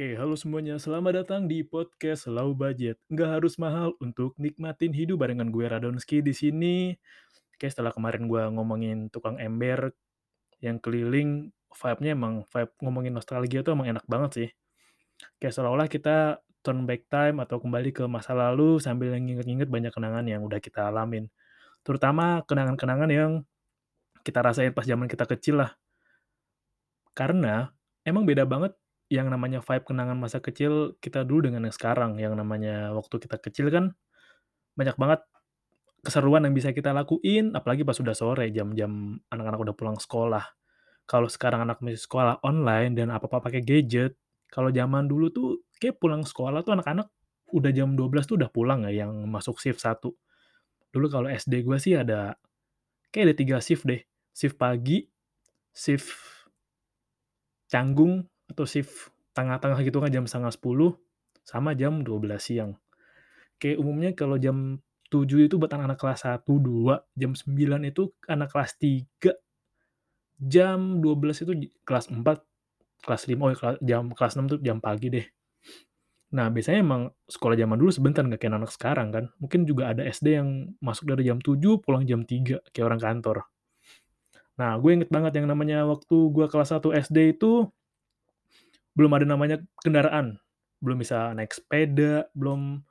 Oke, halo semuanya. Selamat datang di podcast Low Budget. Nggak harus mahal untuk nikmatin hidup barengan gue Radonski di sini. Oke, setelah kemarin gue ngomongin tukang ember yang keliling, vibe-nya emang vibe ngomongin nostalgia tuh emang enak banget sih. Kayak seolah-olah kita turn back time atau kembali ke masa lalu sambil nginget-nginget banyak kenangan yang udah kita alamin. Terutama kenangan-kenangan yang kita rasain pas zaman kita kecil lah. Karena emang beda banget yang namanya vibe kenangan masa kecil kita dulu dengan yang sekarang. Yang namanya waktu kita kecil kan banyak banget keseruan yang bisa kita lakuin, apalagi pas udah sore, jam-jam anak-anak udah pulang sekolah. Kalau sekarang anak masih sekolah online dan apa-apa pakai gadget, kalau zaman dulu tuh kayak pulang sekolah tuh anak-anak udah jam 12 tuh udah pulang ya yang masuk shift satu. Dulu kalau SD gue sih ada kayak ada 3 shift deh. Shift pagi, shift canggung atau shift tengah-tengah gitu kan jam setengah sepuluh sama jam 12 siang. Kayak umumnya kalau jam 7 itu buat anak-anak kelas 1, 2, jam 9 itu anak kelas 3, jam 12 itu kelas 4, kelas 5, oh ya jam kelas 6 tuh jam pagi deh. Nah, biasanya emang sekolah zaman dulu sebentar, nggak kayak anak sekarang kan. Mungkin juga ada SD yang masuk dari jam 7, pulang jam 3, kayak orang kantor. Nah, gue inget banget yang namanya waktu gue kelas 1 SD itu, belum ada namanya kendaraan. Belum bisa naik sepeda, belum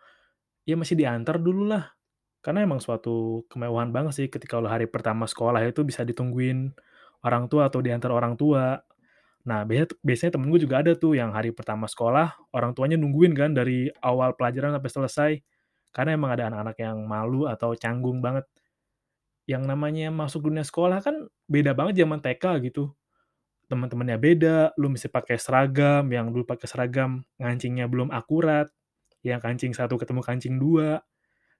ya masih diantar dulu lah. Karena emang suatu kemewahan banget sih ketika lo hari pertama sekolah itu bisa ditungguin orang tua atau diantar orang tua. Nah, biasanya biasanya temen gue juga ada tuh yang hari pertama sekolah, orang tuanya nungguin kan dari awal pelajaran sampai selesai. Karena emang ada anak-anak yang malu atau canggung banget. Yang namanya masuk dunia sekolah kan beda banget zaman TK gitu. Teman-temannya beda, lu mesti pakai seragam, yang dulu pakai seragam ngancingnya belum akurat, yang kancing satu ketemu kancing dua,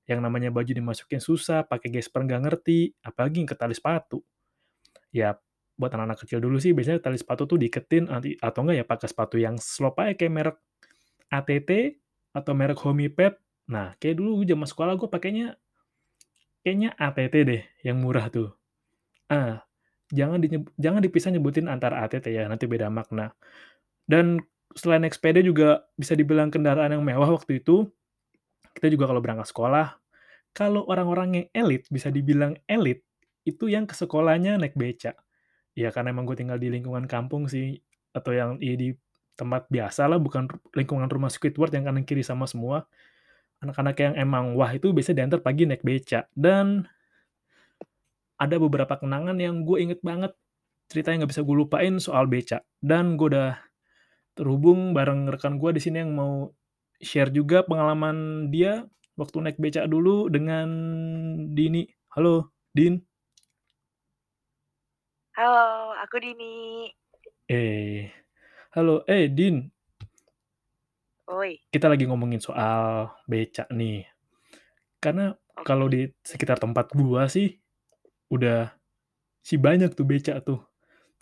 yang namanya baju dimasukin susah, pakai gesper nggak ngerti, apalagi ke tali sepatu. Ya buat anak-anak kecil dulu sih biasanya tali sepatu tuh diiketin nanti atau enggak ya pakai sepatu yang slop aja kayak merek ATT atau merek Homipet. Nah, kayak dulu zaman sekolah gue pakainya kayaknya ATT deh yang murah tuh. Ah, jangan dinyeb jangan dipisah nyebutin antara ATT ya, nanti beda makna. Dan selain naik juga bisa dibilang kendaraan yang mewah waktu itu. Kita juga kalau berangkat sekolah, kalau orang-orang yang elit, bisa dibilang elit, itu yang ke sekolahnya naik beca. Ya karena emang gue tinggal di lingkungan kampung sih, atau yang ya di tempat biasa lah, bukan lingkungan rumah Squidward yang kanan kiri sama semua. Anak-anak yang emang wah itu biasanya diantar pagi naik beca. Dan ada beberapa kenangan yang gue inget banget, cerita yang nggak bisa gue lupain soal beca. Dan gue udah terhubung bareng rekan gue di sini yang mau share juga pengalaman dia waktu naik beca dulu dengan Dini. Halo, Din. Halo, aku Dini. Eh, halo, eh Din. Oi. Kita lagi ngomongin soal beca nih. Karena kalau di sekitar tempat gua sih, udah si banyak tuh beca tuh.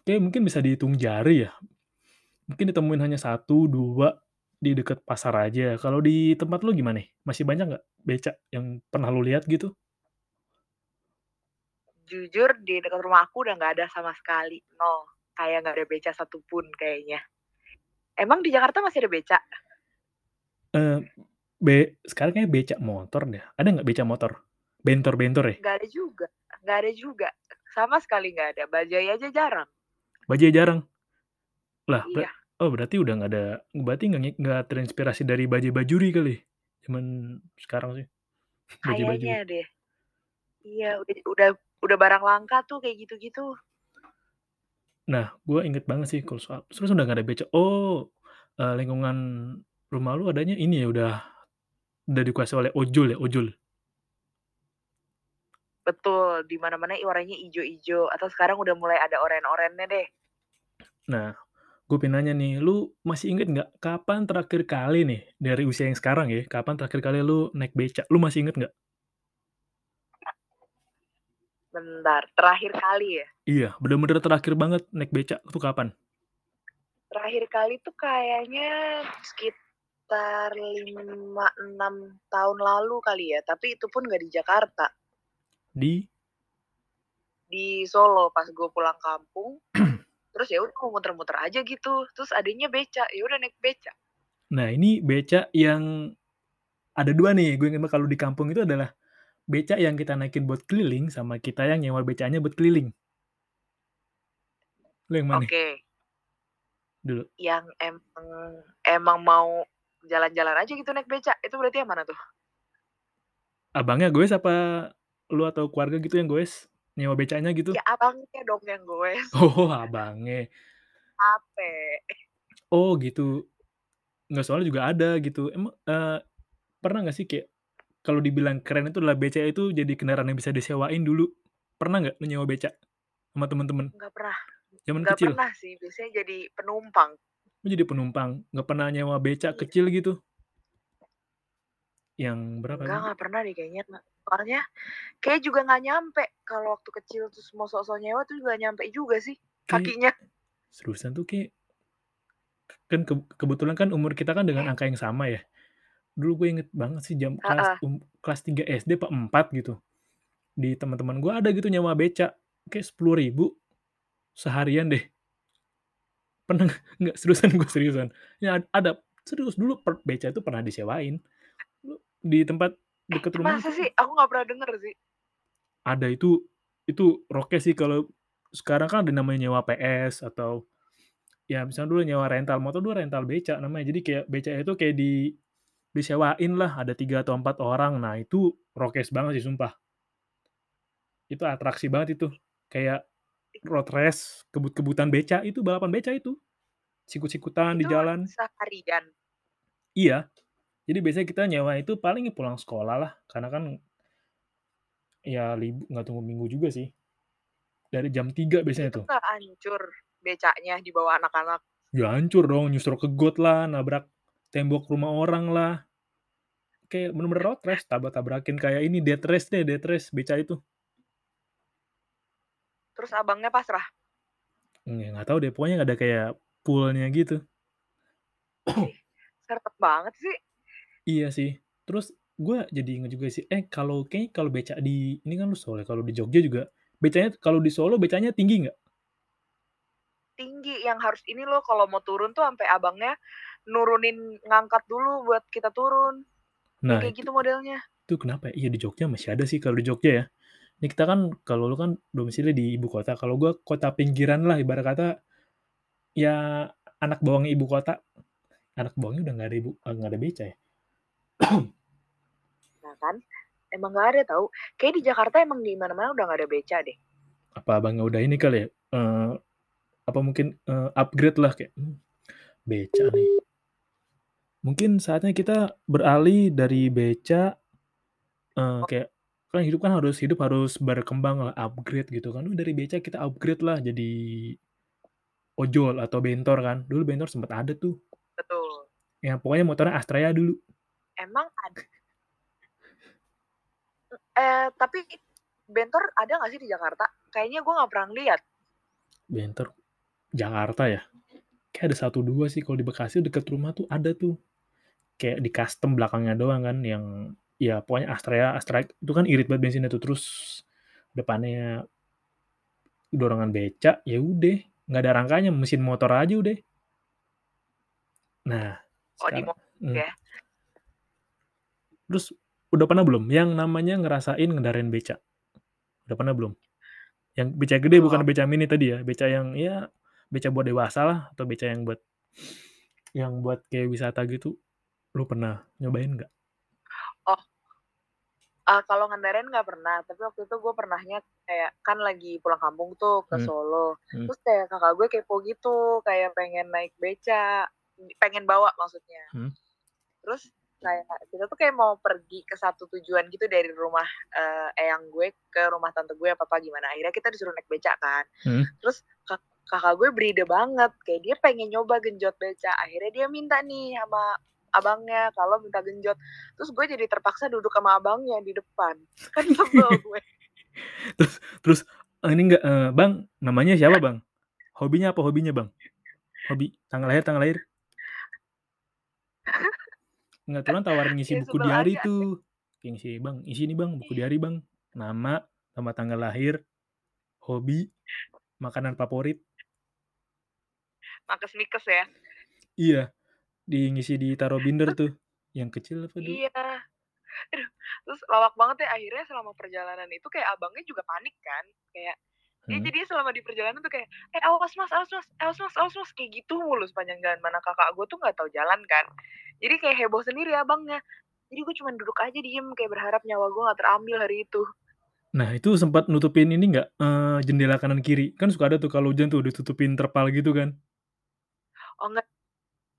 Kayak mungkin bisa dihitung jari ya. Mungkin ditemuin hanya 1, 2 di dekat pasar aja. Kalau di tempat lu gimana nih? Masih banyak nggak beca yang pernah lu lihat gitu? Jujur di dekat rumah aku udah nggak ada sama sekali, nol. Kayak nggak ada beca satupun kayaknya. Emang di Jakarta masih ada beca? Eee, be sekarang kayaknya beca motor deh. Ada nggak beca motor? Bentor-bentor ya? Nggak ada juga nggak ada juga. Sama sekali nggak ada. Bajai aja jarang. Bajai jarang? Lah, Iya. oh berarti udah nggak ada berarti nggak ngi nggak terinspirasi dari Bajai Bajuri kali? Zaman sekarang sih, Bajai Kayaknya Bajuri. deh. Iya, udah udah udah barang langka tuh kayak gitu-gitu. Nah, gua inget banget sih kalau soal terus udah nggak ada beca. Oh, eee, lingkungan rumah lu adanya ini ya, udah udah dikuasai oleh ojol ya, ojol? Betul, di mana-mana warnanya ijo-ijo atau sekarang udah mulai ada oren-orennya deh. Nah, gue pengen nanya nih, lu masih inget nggak kapan terakhir kali nih, dari usia yang sekarang ya, kapan terakhir kali lu naik beca? Lu masih inget nggak? Bentar, terakhir kali ya? Iya, bener-bener terakhir banget naik beca tuh kapan? Terakhir kali tuh kayaknya sekitar 5, 6 tahun lalu kali ya, tapi itu pun nggak di Jakarta. Di? Di Solo pas gue pulang kampung, terus ya udah mau muter-muter aja gitu, terus adanya beca, ya udah naik beca. Nah, ini beca yang ada 2 nih, gue banget kalau di kampung itu adalah beca yang kita naikin buat keliling sama kita yang nyewa becanya buat keliling. Lu yang mana? Oke. Dulu. Yang emang emang mau jalan-jalan aja gitu naik beca, itu berarti yang mana tuh? Abangnya goes apa lu atau keluarga gitu yang goes? Nyewa becanya gitu? Ya abangnya dong yang goes. Oh, abangnya. Capek. Oh, gitu. Enggak, soalnya juga ada gitu. Emang, eee, pernah nggak sih kayak kalau dibilang keren itu adalah beca itu jadi kendaraan yang bisa disewain dulu. Pernah nggak lu nyewa beca sama temen-temen? Nggak pernah. Zaman Nggak kecil? pernah sih, biasanya jadi penumpang. Oh, jadi penumpang, nggak pernah nyewa beca Iya. kecil gitu? Yang berapa Enggak, gitu? nggak pernah deh kayaknya. Soalnya kayaknya juga nggak nyampe kalau waktu kecil terus mau sok-sok nyewa tuh nggak nyampe juga sih Kayak kakinya. seriusan tuh kayak kan keb kebetulan kan umur kita kan dengan angka yang sama ya. Dulu gue inget banget sih jam kelas um kelas 3 SD apa 4 gitu. Di teman-teman gue ada gitu nyewa beca, kayak 10.000 seharian deh. Pernah nggak? Seriusan gue seriusan. Ya ada, serius dulu per beca itu pernah disewain. Di tempat deket rumah masa sih? Aku nggak pernah denger sih. Ada, itu itu rokeh sih kalau sekarang kan ada namanya nyewa PS atau ya misalnya dulu nyewa rental motor, dulu rental beca namanya. Jadi kayak beca itu kayak di disewain lah, ada 3 atau 4 orang. Nah, itu rokes banget sih sumpah. Itu atraksi banget itu. Kayak road race, kebut-kebutan beca, itu balapan beca itu. Sikut-sikutan di jalan. seharian? Iya. Jadi biasanya kita nyewa itu paling ya pulang sekolah lah, karena kan ya lib nggak tunggu minggu juga sih. Dari jam 3 biasanya Itu tuh. nggak hancur becanya dibawa anak-anak? Ya hancur dong, nyusruk ke got lah, nabrak tembok rumah orang lah. Kayak bener-bener road race, tabrak-tabrakin kayak ini death race deh, death race beca itu. Terus abangnya pasrah? Ya nggak tahu deh, pokoknya ada kayak pool-nya gitu. Serem banget sih. Iya sih. Terus gue jadi inget juga sih, eh kalau kayaknya kalau beca di ini kan lu Solo ya, kalau di Jogja juga becanya kalau di Solo becanya tinggi nggak? Tinggi, yang harus ini loh kalau mau turun tuh ampe abangnya nurunin ngangkat dulu buat kita turun. Nah kayak itu gitu modelnya. itu kenapa ya? Iya di Jogja masih ada sih kalau di Jogja ya. Ini kita kan kalau lu kan domisili di ibu kota, kalau gue kota pinggiran lah ibarat kata, ya anak bawangnya ibu kota. Anak bawangnya udah nggak ada ibu eee, nggak ada beca ya? Nah kan, emang nggak ada tahu. Kayaknya di Jakarta emang di mana-mana udah nggak ada beca deh. Apa abangnya udah ini kali ya, eee, apa mungkin, eee, upgrade lah kayak, mmm, beca nih. Mungkin saatnya kita beralih dari beca, Oh. kayak kan hidup kan harus hidup harus berkembang lah, upgrade gitu kan. Udah dari beca kita upgrade lah jadi ojol atau bentor kan. Dulu bentor sempet ada tuh. Betul. Ya pokoknya motornya Astrea dulu. Emang ad eee, tapi bentor ada nggak sih di Jakarta? Kayaknya gue nggak pernah lihat. Bentor Jakarta ya? Kayak ada 1, 2 sih kalau di Bekasi deket rumah tuh ada tuh. Kayak di-custom belakangnya doang kan yang ya pokoknya Astrea Astra itu kan irit banget bensinnya tuh, terus depannya dorongan beca, ya udah, nggak ada rangkanya, mesin motor aja udah. Nah, Oh di sekarang mo mmm. ya? Terus udah pernah belum yang namanya ngerasain ngendarai beca? Udah pernah belum? Yang beca gede bukan Belum. beca mini tadi ya, beca yang ya beca buat dewasa lah atau beca yang buat yang buat kayak wisata gitu, lu pernah nyobain nggak? Oh. Ah, kalau ngendarain nggak pernah, tapi waktu itu gue pernahnya kayak kan lagi pulang kampung tuh ke Mmm. Solo, Mmm. terus kayak kakak gue kepo gitu, kayak pengen naik beca, pengen bawa maksudnya. Hmm. Terus kayak kita tuh kayak mau pergi ke satu tujuan gitu dari rumah, eee, eyang gue ke rumah tante gue apa apa gimana, akhirnya kita disuruh naik beca kan. Mhm. Terus kak kakak gue beride banget, kayak dia pengen nyoba genjot beca, akhirnya dia minta nih sama abangnya kalau minta genjot. Terus gue jadi terpaksa duduk sama abangnya di depan, kan sebel gue. Terus terus, eee, ini enggak, eee, "Bang, namanya siapa Bang? Hobinya apa hobinya Bang? Hobi, tanggal lahir tanggal lahir?" Enggak, tuh kan tawarin ngisi Ya buku diari aja. tuh. Kayak ngisi, "Bang, isi nih Bang, buku diari Bang, nama, sama tanggal lahir, hobi, makanan favorit." Makes-mikes ya? Iya. Di ngisi ditaruh binder tuh, yang kecil apa du Iya. Aduh, terus lawak banget ya, akhirnya selama perjalanan itu kayak abangnya juga panik kan, kayak dia Hmm. jadinya selama di perjalanan tuh kayak, "Eh, awas Mas awas Mas awas Mas awas Mas," kayak gitu mulu sepanjang jalan, mana kakak gue tuh nggak tahu jalan kan. Jadi kayak heboh sendiri abangnya. Jadi gue cuman duduk aja diem kayak berharap nyawa gue nggak terambil hari itu. Nah, itu sempat nutupin ini nggak, eee, jendela kanan kiri? Kan suka ada tuh kalau hujan tuh ditutupin terpal gitu kan. Oh, enggak.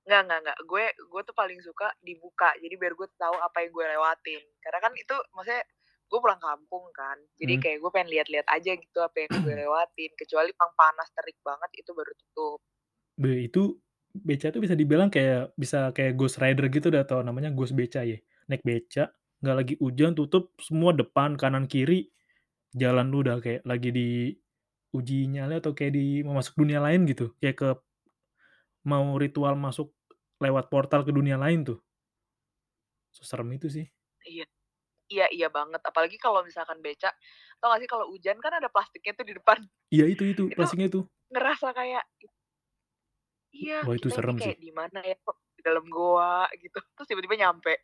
Enggak enggak enggak, gue gue tuh paling suka dibuka, jadi biar gue tahu apa yang gue lewatin. Karena kan itu maksudnya gue pulang kampung kan, jadi Mmm. kayak gue pengen lihat-lihat aja gitu apa yang gue lewatin, kecuali emang panas terik banget itu baru tutup. Beh, itu beca tuh bisa dibilang kayak bisa kayak Ghost Rider gitu dah atau namanya ghost beca ya. Naik beca, nggak lagi hujan tutup semua depan, kanan, kiri, jalan lu udah kayak lagi di uji nyali atau kayak di mau masuk dunia lain gitu, kayak ke mau ritual masuk lewat portal ke dunia lain tuh. Seserem itu sih. Iya. Iya iya banget, apalagi kalau misalkan beca, tau nggak sih kalau hujan kan ada plastiknya tuh di depan. Iya itu itu, Itu plastiknya itu. ngerasa kayak iya, Wah, itu serem kayak sih. di mana ya, kok di dalam goa gitu, terus tiba-tiba nyampe.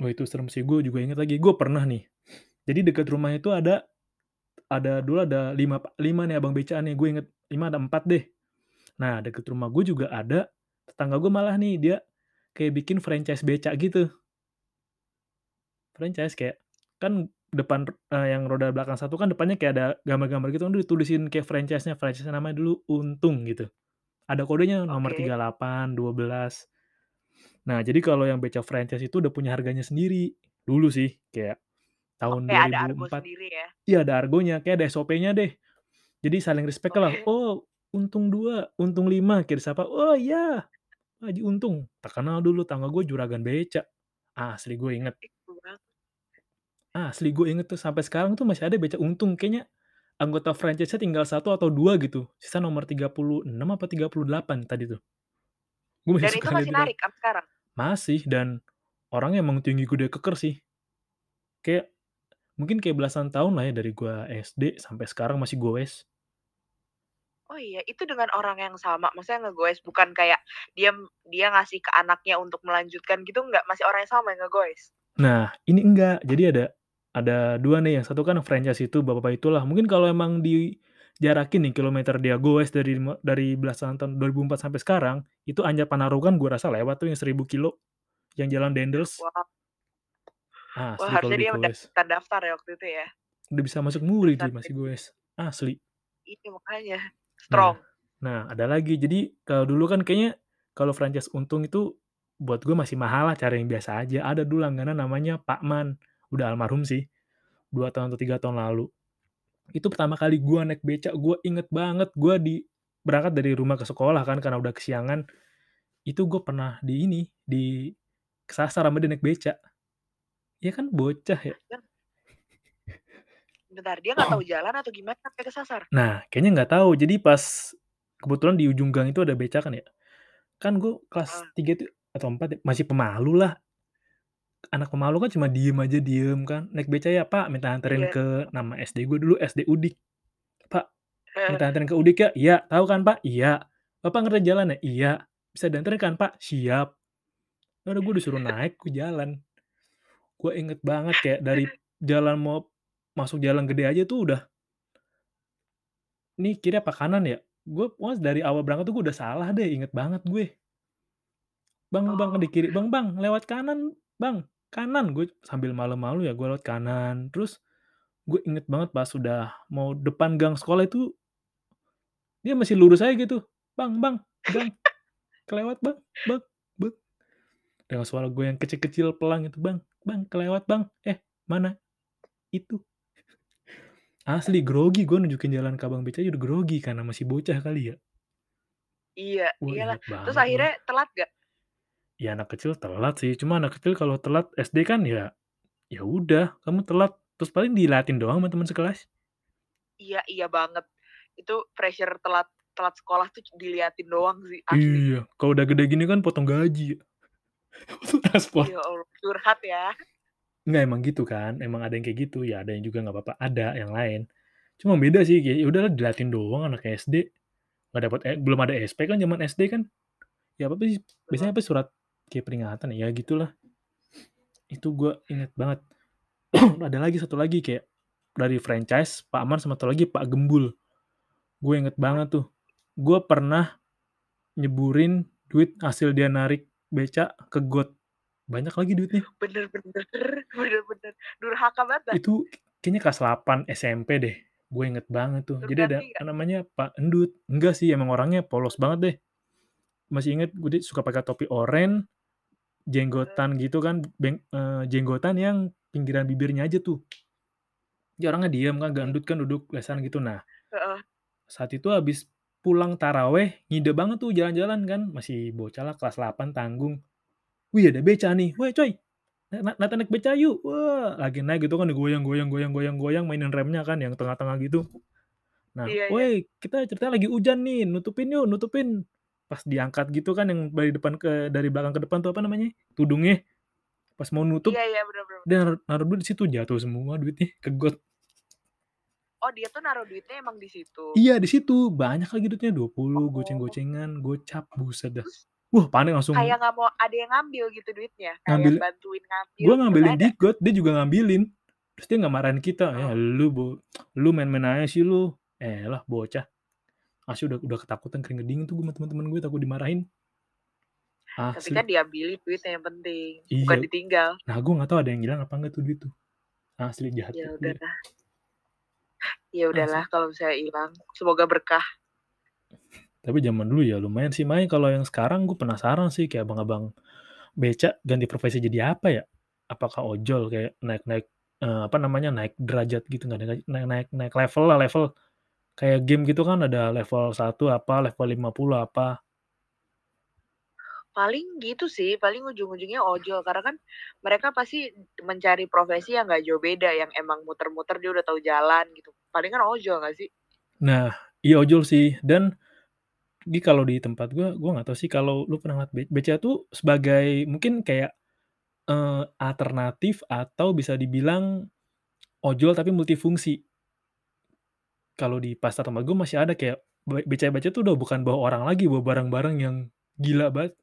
Wah, itu serem sih, gue juga inget lagi, gue pernah nih, jadi dekat rumah itu ada ada dulu ada 5 pa 5 nih abang becaan nih, gue inget 5 ada 4 deh. Nah, deket rumah gue juga ada tetangga gue malah nih, dia kayak bikin franchise beca gitu. Franchise, kayak kan depan, eee, yang roda belakang satu kan depannya kayak ada gambar-gambar gitu kan ditulisin kayak franchise-nya, franchise-nya namanya dulu Untung gitu. Ada kodenya nomor Oke. 38, 12. Nah, jadi kalau yang beca franchise itu udah punya harganya sendiri, dulu sih, kayak tahun Oke, dua ada argo sendiri ya? iya, ada argonya, kayak ada SOP-nya deh. Jadi saling respect-lah, Oke. "Oh, Untung 2, Untung 5," kayak disapa, "Oh iya, Haji Untung," terkenal dulu tetangga gue juragan beca, asli gue inget. Asli gue inget tuh, sampai sekarang tuh masih ada beca Untung, kayaknya anggota franchise-nya tinggal 1 atau 2 gitu, sisa nomor 36 apa 38 tadi tuh. Gue masih Dan suka itu masih kan narik sampai sekarang? masih, dan orangnya emang tinggi, gede, keker sih. Kayak mungkin kayak belasan tahun lah ya dari gue SD sampai sekarang masih goes. Oh iya, itu dengan orang yang sama, maksudnya ngegoes, bukan kayak dia dia ngasih ke anaknya untuk melanjutkan gitu enggak? Masih orang yang sama yang ngegoes? Nah, ini enggak, jadi ada ada 2 nih, yang satu kan franchise itu bapak-bapak itulah, mungkin kalau emang dijarakin nih kilometer dia goes dari dari belasan tahun 2004 sampai sekarang, itu Anjar Panarukan gue rasa lewat tuh yang 1000 kilometer, yang jalan Dendels. Wah. Wah, Asli kalau harusnya dia dia udah goes. terdaftar ya waktu itu ya? Udah bisa masuk MURI dia masih goes, asli. Iya, makanya, Nah strong. nah, ada lagi, jadi kalau dulu kan kayaknya kalau franchise Untung itu buat gue masih mahal lah, cari yang biasa aja. Ada dulu langganan namanya Pakman, udah almarhum sih, 2 tahun atau 3 tahun lalu. Itu pertama kali gue naik beca, gue inget banget, gue di berangkat dari rumah ke sekolah kan karena udah kesiangan, itu gue pernah di ini, di kesasar sama dia naik beca. Ya kan bocah ya. Yang Bentar, dia nggak tahu jalan atau gimana sampai kesasar? Nah, kayaknya nggak tahu, jadi pas kebetulan di ujung gang itu ada beca kan ya, kan gue kelas Heeh. 3 tuh atau 4 ya, masih pemalu lah. Anak pemalu kan cuma diem aja, diem kan, "Naik beca ya Pak?" Minta anterin Iya. ke nama SD gue dulu SD Udik. "Pak, Heeh. minta anterin ke Udik ya?" "Iya." "Tahu kan Pak?" "Iya." "Bapak ngerti jalan ya?" "Iya." "Bisa dianterin kan Pak?" "Siap." Ya udah gue disuruh naik, gue jalan. Gue inget banget kayak dari jalan mau masuk jalan gede aja tuh udah "Ini kiri apa kanan ya?" Gue pokoknya dari awal berangkat tuh gue udah salah deh, inget banget gue. "Bang Bang, di Oh. kiri." "Bang Bang, lewat kanan Bang, kanan." Gue sambil malu-malu ya gue lewat kanan, terus gue inget banget pas udah mau depan gang sekolah itu dia masih lurus aja gitu, "Bang Bang, Bang, kelewat Bang Bang Bang." Dengan suara gue yang kecil-kecil pelan gitu, "Bang Bang, kelewat Bang, eh mana? Itu." Asli grogi gue nunjukin jalan ke abang beca udah grogi karena masih bocah kali ya. Iya, Wah, iyalah. Terus akhirnya telat nggak? Ya anak kecil telat sih, cuma anak kecil kalau telat SD kan ya, ya udah kamu telat, terus paling diliatin doang sama temen sekelas. Iya iya banget. Itu pressure telat telat sekolah tuh diliatin doang sih, asli. Iya, kalau udah gede gini kan potong gaji ya. Potong transport. Ya Allah, curhat ya. Enggak, emang gitu kan, emang ada yang kayak gitu, ya ada yang juga nggak apa-apa, ada yang lain. Cuma beda sih, kayak ya udahlah diliatin doang anak SD, nggak dapet e belum ada SP kan zaman SD kan. Ya apa sih, biasanya apa surat kayak peringatan ya, gitulah. Itu gue inget banget. Ada lagi, satu lagi kayak dari franchise Pak Aman sama satu lagi Pak Gembul. Gue inget banget tuh, gue pernah nyeburin duit hasil dia narik beca ke got. Banyak lagi duitnya. Bener bener, bener bener, durhaka banget. Itu kayaknya kelas 8 SMP deh, gue inget banget tuh. Terus Jadi ada ganti nggak? namanya Pak Endut, enggak sih emang orangnya polos banget deh. Masih inget gue suka pakai topi oranye. Jenggotan gitu kan, beng eee, jenggotan yang pinggiran bibirnya aja tuh. Dia orangnya diem kan, Oke. gendut kan, duduk lesehan gitu. Nah, saat itu habis pulang tarawih, ngide banget tuh jalan-jalan kan, masih bocah lah kelas 8 tanggung. "Wih, ada beca nih, woi coy, na na naik beca yuk!" Wah, lagi naik gitu kan digoyang goyang goyang goyang goyang, mainin remnya kan yang tengah-tengah gitu. Nah, Iya iya. "Woi, kita ceritanya lagi hujan nih, nutupin yuk, nutupin." Pas diangkat gitu kan yang dari depan ke dari belakang ke depan tuh apa namanya, tudungnya. Pas mau nutup, Iya iya, bener bener dia naruh naruh duit di situ, jatuh semua duitnya ke got. Oh, dia tuh naruh duitnya emang di situ? Iya, di situ, banyak lagi duitnya, 20, Oh. goceng-gocengan, gocap, buset dah. Wah, panik langsung kayak nggak mau ada yang ngambil gitu duitnya? Kayak Ngambil bantuin ngambil gua gitu, nggak ngambilin ada? di got, dia juga ngambilin. Terus dia nggak marahin kita, "Ya Oh. lu bo lu main-main aja sih lu." Elah bocah. Asli udah udah ketakutan keringet dingin tuh gue sama temen-temen gue takut dimarahin. Tapi kan diambilin duitnya yang penting, bukan Iya. ditinggal. Nah, gue nggak tahu ada yang hilang apa enggak tuh duit tuh. Asli jahat Ya banget dia. udahlah. Ya udahlah kalau misalnya hilang, semoga berkah. Tapi zaman dulu ya lumayan sih, makanya kalau yang sekarang gue penasaran sih kayak abang-abang beca ganti profesi jadi apa ya? Apakah ojol kayak naik-naik, eee, apa namanya, naik derajat gitu, nggak naik naik naik level lah, level. Kayak game gitu kan ada level 1 apa, level 50 apa. Paling gitu sih, paling ujung-ujungnya ojol, karena kan mereka pasti mencari profesi yang nggak jauh beda, yang emang muter-muter dia udah tahu jalan gitu. Palingan ojol nggak sih? Nah, iya ojol sih dan di kalau di tempat gue, gue nggak tahu sih kalau lu pernah be beca tuh sebagai mungkin kayak, eee, alternatif atau bisa dibilang ojol tapi multifungsi. Kalau di pasar tempat gue masih ada kayak be beca-beca tuh udah bukan bawa orang lagi, bawa barang-barang yang gila banget.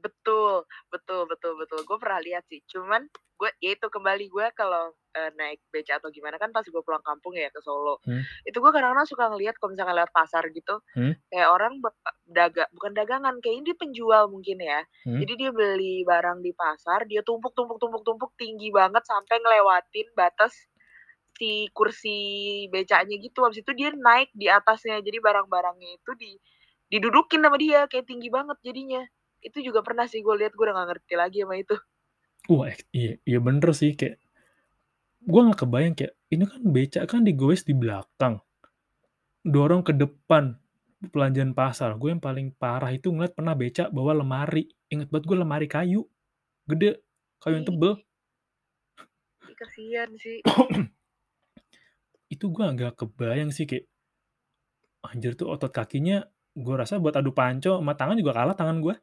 Betul, betul betul betul, gue pernah lihat sih, cuman gue ya itu kembali, gue kalau, eee, naik beca atau gimana kan pas gue pulang kampung ya ke Solo, Hmm. itu gue kadang-kadang suka ngelihat kalau misalkan lewat pasar gitu, Hmm. kayak orang be daga bukan dagangan, kayaknya dia penjual mungkin ya. Hmm. Jadi dia beli barang di pasar, dia tumpuk tumpuk tumpuk tumpuk tinggi banget sampai ngelewatin batas si kursi becanya gitu, habis itu dia naik di atasnya, jadi barang-barangnya itu di didudukin sama dia, kayak tinggi banget jadinya. Itu juga pernah sih gue lihat, gue udah nggak ngerti lagi sama itu. Wah, iya iya bener sih kayak gue nggak kebayang kayak, ini kan beca kan digowes di belakang. Dorong ke depan, belanjaan pasar. Gue yang paling parah itu ngeliat pernah beca bawa lemari, inget banget gue lemari kayu, gede, kayu yang tebel. Ih. Ih, kasihan sih. Itu gue nggak kebayang sih kayak anjir tuh otot kakinya, gue rasa buat adu panco sama tangan juga kalah tangan gue.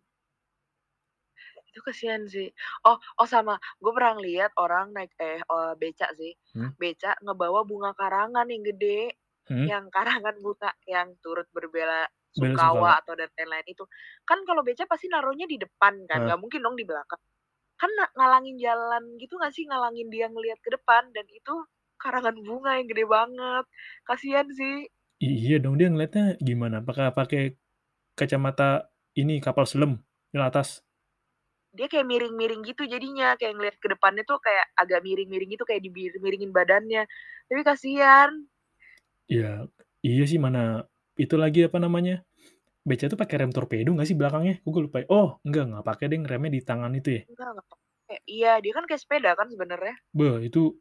Itu kasihan sih. Oh oh sama, gue pernah ngelihat orang naik eh, eee, beca sih, Hmm. beca ngebawa bunga karangan yang gede, Hmm. yang karangan bunga yang turut berbela sungkawa atau dan lain-lain itu. Kan kalau beca pasti naruhnya di depan kan, Heeh. nggak mungkin dong di belakang. Kan ngalangin jalan gitu nggak sih, ngalangin dia ngelihat ke depan dan itu karangan bunga yang gede banget, kasihan sih. Iya dong, dia ngeliatnya gimana? Apakah pakai kacamata ini kapal selam yang atas? Dia kayak miring-miring gitu jadinya, kayak ngelihat ke depannya tuh kayak agak miring-miring gitu, kayak dimir-miringin badannya, tapi kasihan. Ya, iya sih mana itu lagi apa namanya, beca tuh pakai rem torpedo nggak sih belakangnya? Gue lupa. Oh, enggak enggak pakai deng, remnya di tangan itu ya? Enggak enggak pakai. Iya, dia kan kayak sepeda kan sebenarnya. Beh, itu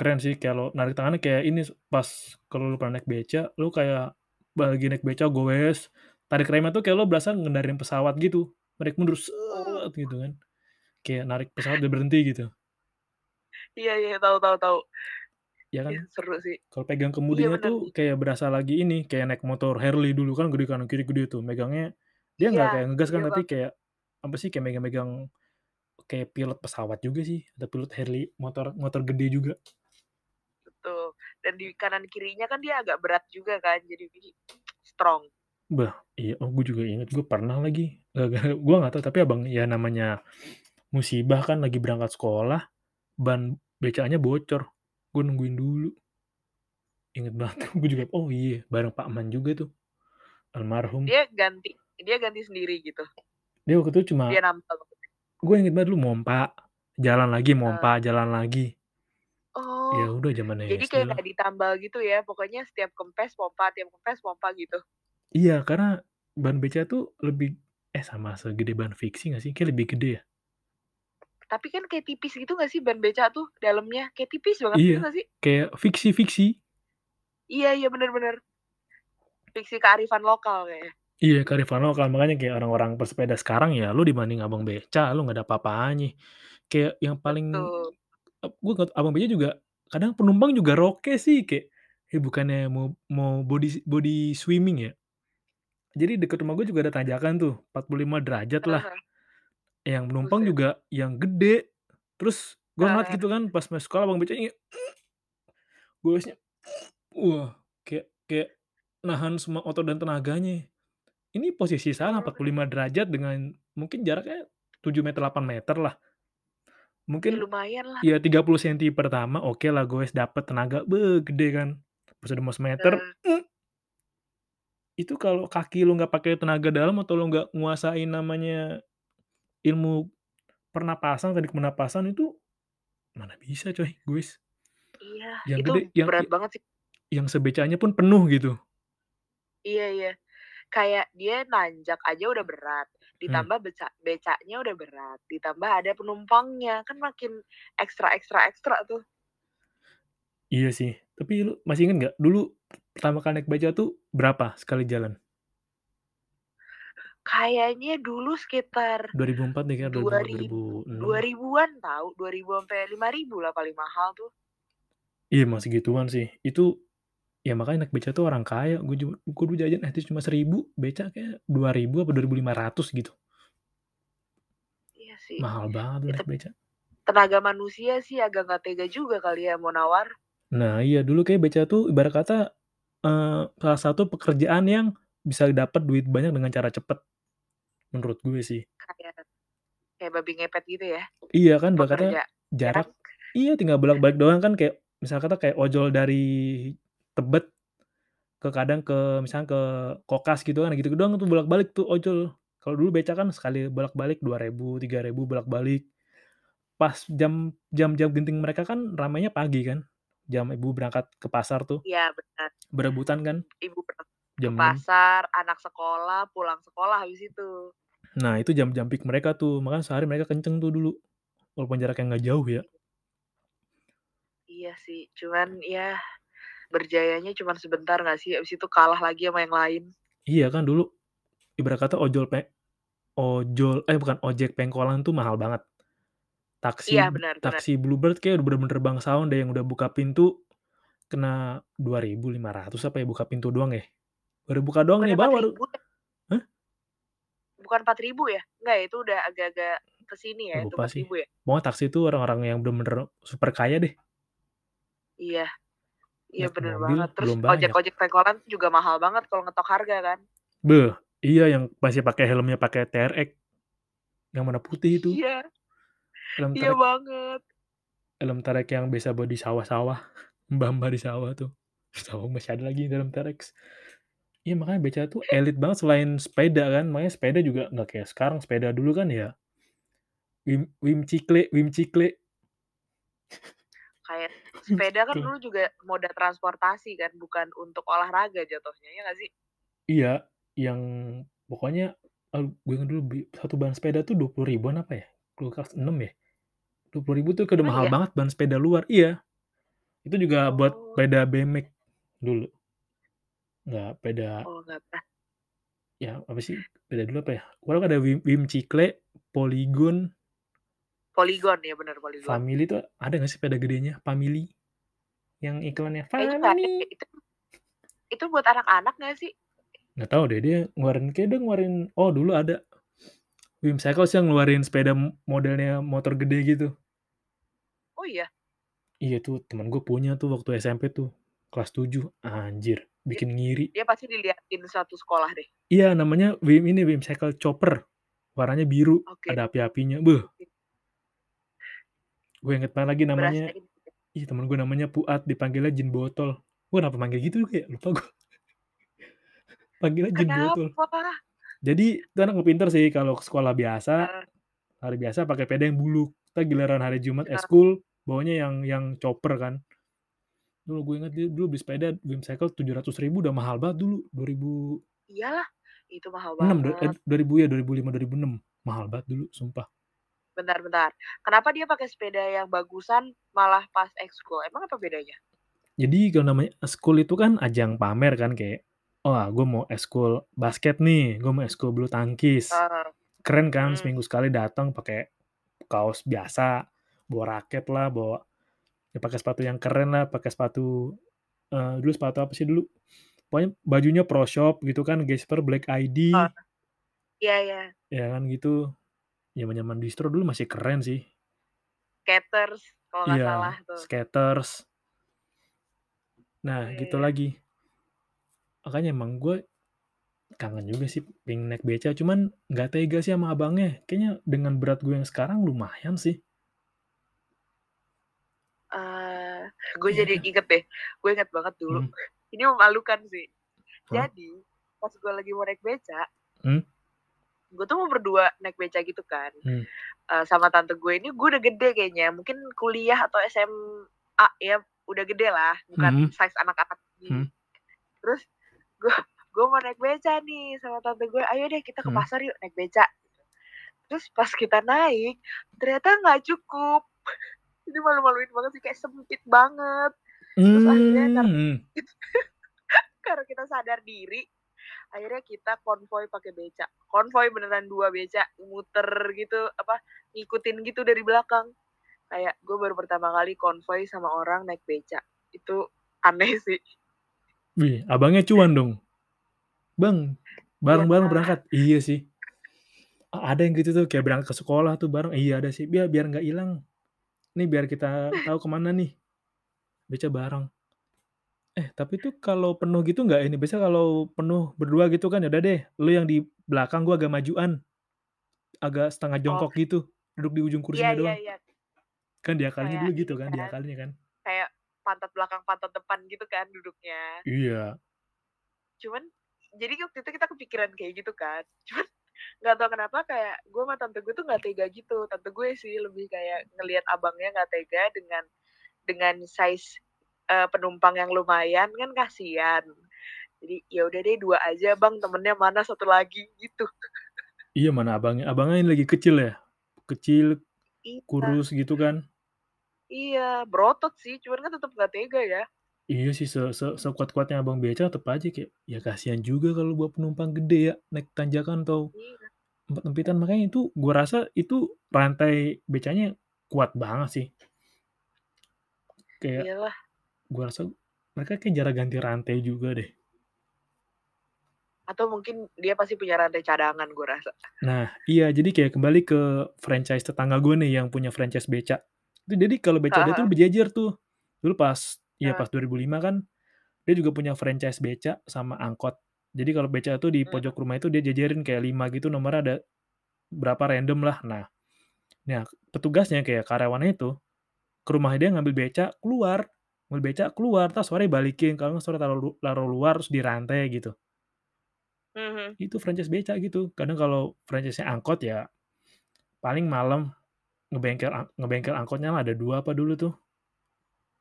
keren sih kalau narik tangannya kayak ini pas kalau lu pernah naik beca, lu kayak lagi naik beca gowes, tarik remnya tuh kayak lu berasa ngendarin pesawat gitu, narik mundur Oh. gitu kan. Kayak narik pesawat biar berhenti gitu. Iya iya, tahu tahu tahu. Iya kan? Ih, seru sih. Kalau pegang Iya kemudinya bener. tuh kayak berasa lagi ini, kayak naik motor Harley dulu kan gede kanan kiri gede tuh, megangnya dia Iya, nggak kayak ngegas kan, iya tapi Bang. kayak apa sih, kayak megang-megang kayak pilot pesawat juga sih, atau pilot Harley, motor motor gede juga. Dan di kanan kirinya kan dia agak berat juga kan, jadi strong. Bah, iya, oh gue juga inget, gue pernah lagi Gara-gara gua nggak tahu, tapi abang ya namanya musibah kan lagi berangkat sekolah, ban BCA-nya bocor, gua nungguin dulu. Inget banget gua juga oh iya, bareng Pak Man juga tuh, almarhum. Dia ganti dia ganti sendiri gitu? Dia waktu itu cuma Dia maksudnya? Gua inget banget dulu mompa, jalan lagi, mompa, jalan lagi. Oh, Ya udah zaman jadi SD kayak lah. nggak ditambal gitu ya, pokoknya setiap kempes pompa tiap kempes pompa gitu? Iya, karena ban BCA tuh lebih eh, sama segede ban fiksi nggak sih? Kayaknya lebih gede ya? Tapi kan kayak tipis gitu nggak sih ban BCA tuh dalamnya? Kayak tipis banget gitu Iya, nggak sih? kayak fiksi-fiksi. Iya iya, bener bener. Fiksi kearifan lokal kayaknya. Iya, kearifan lokal, makanya kayak orang-orang pesepeda sekarang ya lu dibanding abang beca, lu nggak ada apa-apanya. Kayak yang paling ngeliat abang beca juga kadang penumpang juga roke sih, kayak, ya bukannya mau mau body body swimming ya. Jadi deket rumah gua juga ada tanjakan tuh, 45 derajat lah. Yang penumpang Buset. juga yang gede, terus gua ngeliat gitu kan pas masuk sekolah abang becanya goesnya wah, kayak kayak nahan semua otot dan tenaganya. Ini posisi salah, Oh. 45 derajat dengan mungkin jaraknya 7 meter, 8 meter lah. Ya Mungkin, lumayan lah. ya 30 senti pertama okelah goes dapet tenaga, beh gede kan. Pas udah mau semeter, Eee. itu kalau kaki lu nggak pakai tenaga dalam atau lu nggak nguasain namanya ilmu pernapasan, teknik pernapasan itu mana bisa coy goes. Iya, Yang itu gede, yang berat banget sih. yang se-BCA-nya pun penuh gitu. Iya iya, kayak dia nanjak aja udah berat. Ditambah beca becanya udah berat, ditambah ada penumpangnya, kan makin ekstra ekstra ekstra tuh. Iya sih, tapi lu masih inget nggak dulu pertama kali naik BCA tuh berapa sekali jalan? Kayaknya dulu sekitar 2004 deh kayaknya, dua lah. ribuan tahu, 2000 sampai 5000 lah paling mahal tuh. Iya masih segituan sih, itu ya makanya naik BCA tuh orang kaya, gua juga gua dulu jajan es cuma Rp1.000, BCA kayaknya Rp2.000 apa Rp2.500 gitu. Iya sih, Mahal banget naik BCA. tenaga manusia sih agak nggak tega juga kali ya mau nawar. Nah iya, dulu kayaknya BCA tuh ibarat kata, eee, salah satu pekerjaan yang bisa dapet duit banyak dengan cara cepet, menurut gue sih. Kayak kayak babi ngepet gitu ya, Iya kan ibarat kata pekerja jarak iya tinggal bolak-balik doang kan kayak misal kata kayak ojol dari Tebet ke kadang ke misalnya ke Kokas gitu kan, gitu doang tuh bolak-balik tuh ojol. Kalau dulu BCA kan sekali bolak-balik Rp2.000, Rp3.000 bolak-balik. Pas jam jam-jam genting mereka kan ramainya pagi kan, jam ibu berangkat ke pasar tuh, Iya benar. berebutan kan, Ibu berangkat ke jam 6. pasar, anak sekolah, pulang sekolah habis itu. Nah itu jam-jam peak mereka tuh, makanya sehari mereka kenceng tuh dulu, walaupun jaraknya nggak jauh ya. Iya sih, cuman ya berjayanya cuman sebentar nggak sih, habis itu kalah lagi sama yang lain. Iya kan dulu ibarat kata ojol pe ojol eh bukan ojek pengkolan tuh mahal banget. Taksi Iya benar benar. taksi Bluebird kayaknya udah bener-bener bangsawan deh yang udah buka pintu, kena Rp2.500 apa ya buka pintu doang ya. Baru buka doang Bukannya nih baru ribu ya? hah? Bukan Rp4.000 ya? Enggak ya, itu udah agak-agak ke sini ya, itu Lupa sih, Rp4.000 ya? pokoknya taksi itu orang-orang yang bener-bener super kaya deh. Iya, iya Naik bener mobil banget, terus belum banyak. ojek-ojek pengkolan juga mahal banget kalau ngetok harga kan. Beh, iya yang masih pakai helmnya pakai TRX, yang warna putih itu. Iya. Helm Iya banget. Helm TRX yang biasa buat di sawah-sawah, mbah-mbah di sawah tuh, sawah masih ada lagi helm TRX. Iya makanya BCA tuh elit banget selain sepeda kan, makanya sepeda juga nggak kayak sekarang, sepeda dulu kan ya Wim Wim Cikle Wim Cikle. Kayak sepeda kan dulu juga moda transportasi kan, bukan untuk olahraga jatuhnya, iya nggak sih? Iya, yang pokoknya, gue inget dulu 1 ban sepeda tuh Rp20.000-an apa ya, waktu kelas 6 ya. Rp20.000 tuh kayak udah Emang mahal iya? banget ban sepeda luar, iya. Itu juga buat Oh. sepeda BMX dulu. Nggak sepeda Oh nggak. Ya apa sih, sepeda dulu apa ya, pokoknya ada Wim Wim Cikle, Polygon Polygon, iya bener Polygon. Family tuh ada nggak sih sepeda gedenya, Family? Yang iklannya, ada "Family." deh itu itu buat anak-anak nggak sih? Nggak tahu deh, dia ngeluarin kayaknya dia ngeluarin oh dulu ada. Wim Cycles yang ngeluarin sepeda modelnya motor gede gitu. Oh iya? Iya tuh temen gue punya tuh waktu SMP tuh, kelas 7, anjir Dia bikin ngiri. dia pasti diliatin satu sekolah deh. Iya namanya Wim ini, Wim Cycle Chopper. Warnanya biru, Oke. ada api-apinya, beuh. Gue inget banget lagi namanya Berasa ini ih, temen gue namanya Puad, dipanggilnya Jin Botol. Gue kenapa manggil gitu ya, lupa gue. Panggilnya Jin Botol. Kenapa? Jadi, itu anak pinter sih kalau ke sekolah biasa, hari biasa pakai sepeda yang buluk, entar giliran hari Jumat Heeh. ekskul, bawanya yang yang chopper kan. Dulu gue inget dia dulu beli sepeda Wingcycle Rp700.000 udah mahal banget dulu, 2000 Iyalah, itu mahal 6 do eh, banget. 2000 ya, 2005, 2006. Mahal banget dulu, sumpah. Bentar bentar, kenapa dia pakai sepeda yang bagusan malah pas ekskul, emang apa bedanya? Jadi kalau namanya ekskul itu kan ajang pamer kan kayak, "Wah, gue mau ekskul basket nih, gue mau ekskul bulu tangkis." Heeh. Keren kan Mhm. seminggu sekali datang pakai kaos biasa, bawa raket lah, bawa ya pakai sepatu yang keren lah, pakai sepatu, eee, dulu sepatu apa sih dulu, pokoknya bajunya Pro Shop gitu kan, Gesper Black Oh. ID. Iya iya. Ya kan gitu. Zaman-zaman distro dulu masih keren sih. Skechers kalau nggak Iya, salah tuh. Skechers. Nah, Iya gitu iya. lagi. Makanya emang gue kangen juga sih pengen naik beca, cuman nggak tega sih sama abangnya. Kayaknya dengan berat gue yang sekarang lumayan sih. Eee, gue Iya jadi dah. inget deh, gue inget banget dulu, Mhm. ini memalukan sih. Heeh. Jadi, pas gue lagi mau naik beca Mmm. Gue tuh mau berdua naik beca gitu kan, Mmm. eee, sama tante gue ini gue udah gede kayaknya, mungkin kuliah atau SMA ya, udah gede lah, bukan Mhm. size anak-anak. Mhm. Terus, gue gue mau naik beca nih sama tante gue, "Ayo deh kita ke Mhm. pasar yuk naik beca." Terus pas kita naik, ternyata nggak cukup. Ini malu-maluin banget sih, kayak sempit banget. Terus akhirnya Mmm. karena kita sadar diri, akhirnya kita konvoi pakai beca. Konvoi beneran 2 beca, muter gitu, apa, ngikutin gitu dari belakang. Kayak gue baru pertama kali konvoi sama orang naik beca. Itu aneh sih. Wih, abangnya cuan dong. "Bang, Iya. bareng-bareng berangkat." Iya sih. Ada yang gitu tuh, kayak berangkat ke sekolah tuh bareng iya ada sih, "Biar biar nggak ilang. Nih biar kita tahu ke mana nih." Beca bareng. Eh, tapi tuh kalau penuh gitu nggak ini, biasanya kalau penuh berdua gitu kan, ya udah deh, lu yang di belakang, gue agak majuan. Agak setengah Oh. jongkok gitu, duduk di ujung Iya kursinya iya doang. iya. Kan diakalinnya Kayak dulu gitu ini kan, kan, diakalinnya kan. kayak pantat belakang, pantat depan gitu kan duduknya. Iya. Cuman, jadi waktu itu kita kepikiran kayak gitu kan, cuman nggak tahu kenapa kayak gue sama tante gue tuh nggak tega gitu. Tante gue sih lebih kayak ngelihat abangnya nggak tega dengan dengan size, eee, penumpang yang lumayan, kan kasihan. Jadi, "Ya udah deh 2 aja Bang, temennya mana 1 lagi?" Gitu. Iya, mana abangnya abangnya yang lagi kecil ya? Kecil, Iya. kurus gitu kan. Iya, berotot sih, cuman kan tetep nggak tega ya. Iya sih, se se sekuat-kuatnya abang beca tetep aja kayak, ya kasihan juga kalau bawa penumpang gede ya, naik tanjakan atau Iya. empet-empitan. Makanya itu, gue rasa itu rantai becanya kuat banget sih. Kayak, Iyalah. Gue rasa mereka kayak jarang ganti rantai juga deh. Atau mungkin dia pasti punya rantai cadangan gue rasa. Nah, iya, jadi kayak kembali ke franchise tetangga gue nih yang punya franchise beca. Itu jadi kalau beca Heeh dia tuh berjejer tuh. Dulu pas ya pas 2005 kan, dia juga punya franchise beca sama angkot. Jadi kalau beca itu di pojok rumah itu dia jejerin kayak 5 gitu nomornya ada berapa random lah. Nah nah, petugasnya kayak karyawannya itu, ke rumah dia ngambil beca, keluar, ngambil beca keluar, entar sorenya balikin, kalau nggak sore taruh taruh luar terus dirantai gitu. Mhm. Itu franchise beca gitu. Kadang kalau franchise-nya angkot ya, paling malam ngebengkel ngebengkel angkotnya ada 2 apa dulu tuh.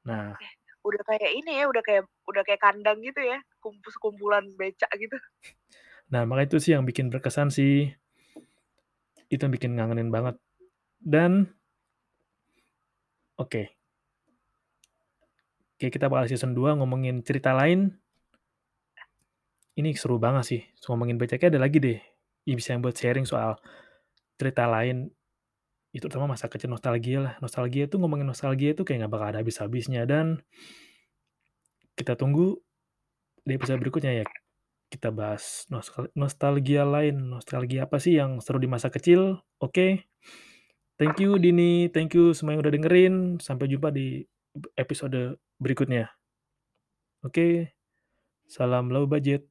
Nah Eh, udah kayak ini ya, udah kayak udah kayak kandang gitu ya, kumpu sekumpulan beca gitu. Nah, makanya itu sih yang bikin berkesan sih. Itu yang bikin ngangenin banget. Dan oke. Oke, kita bakal season 2 ngomongin cerita lain. Ini seru banget sih, ngomongin beca, kayaknya ada lagi deh, yang bisa buat sharing soal cerita lain. Itu terutama masa kecil nostalgia lah. Nostalgia itu ngomongin nostalgia itu kayak nggak bakal ada habis-habisnya dan kita tunggu di episode berikutnya ya. Kita bahas nostalgia lain, nostalgia apa sih yang seru di masa kecil, oke. Thank you Dini, thank you semua yang udah dengerin. Sampai jumpa di ep episode berikutnya. Oke, salam low budget.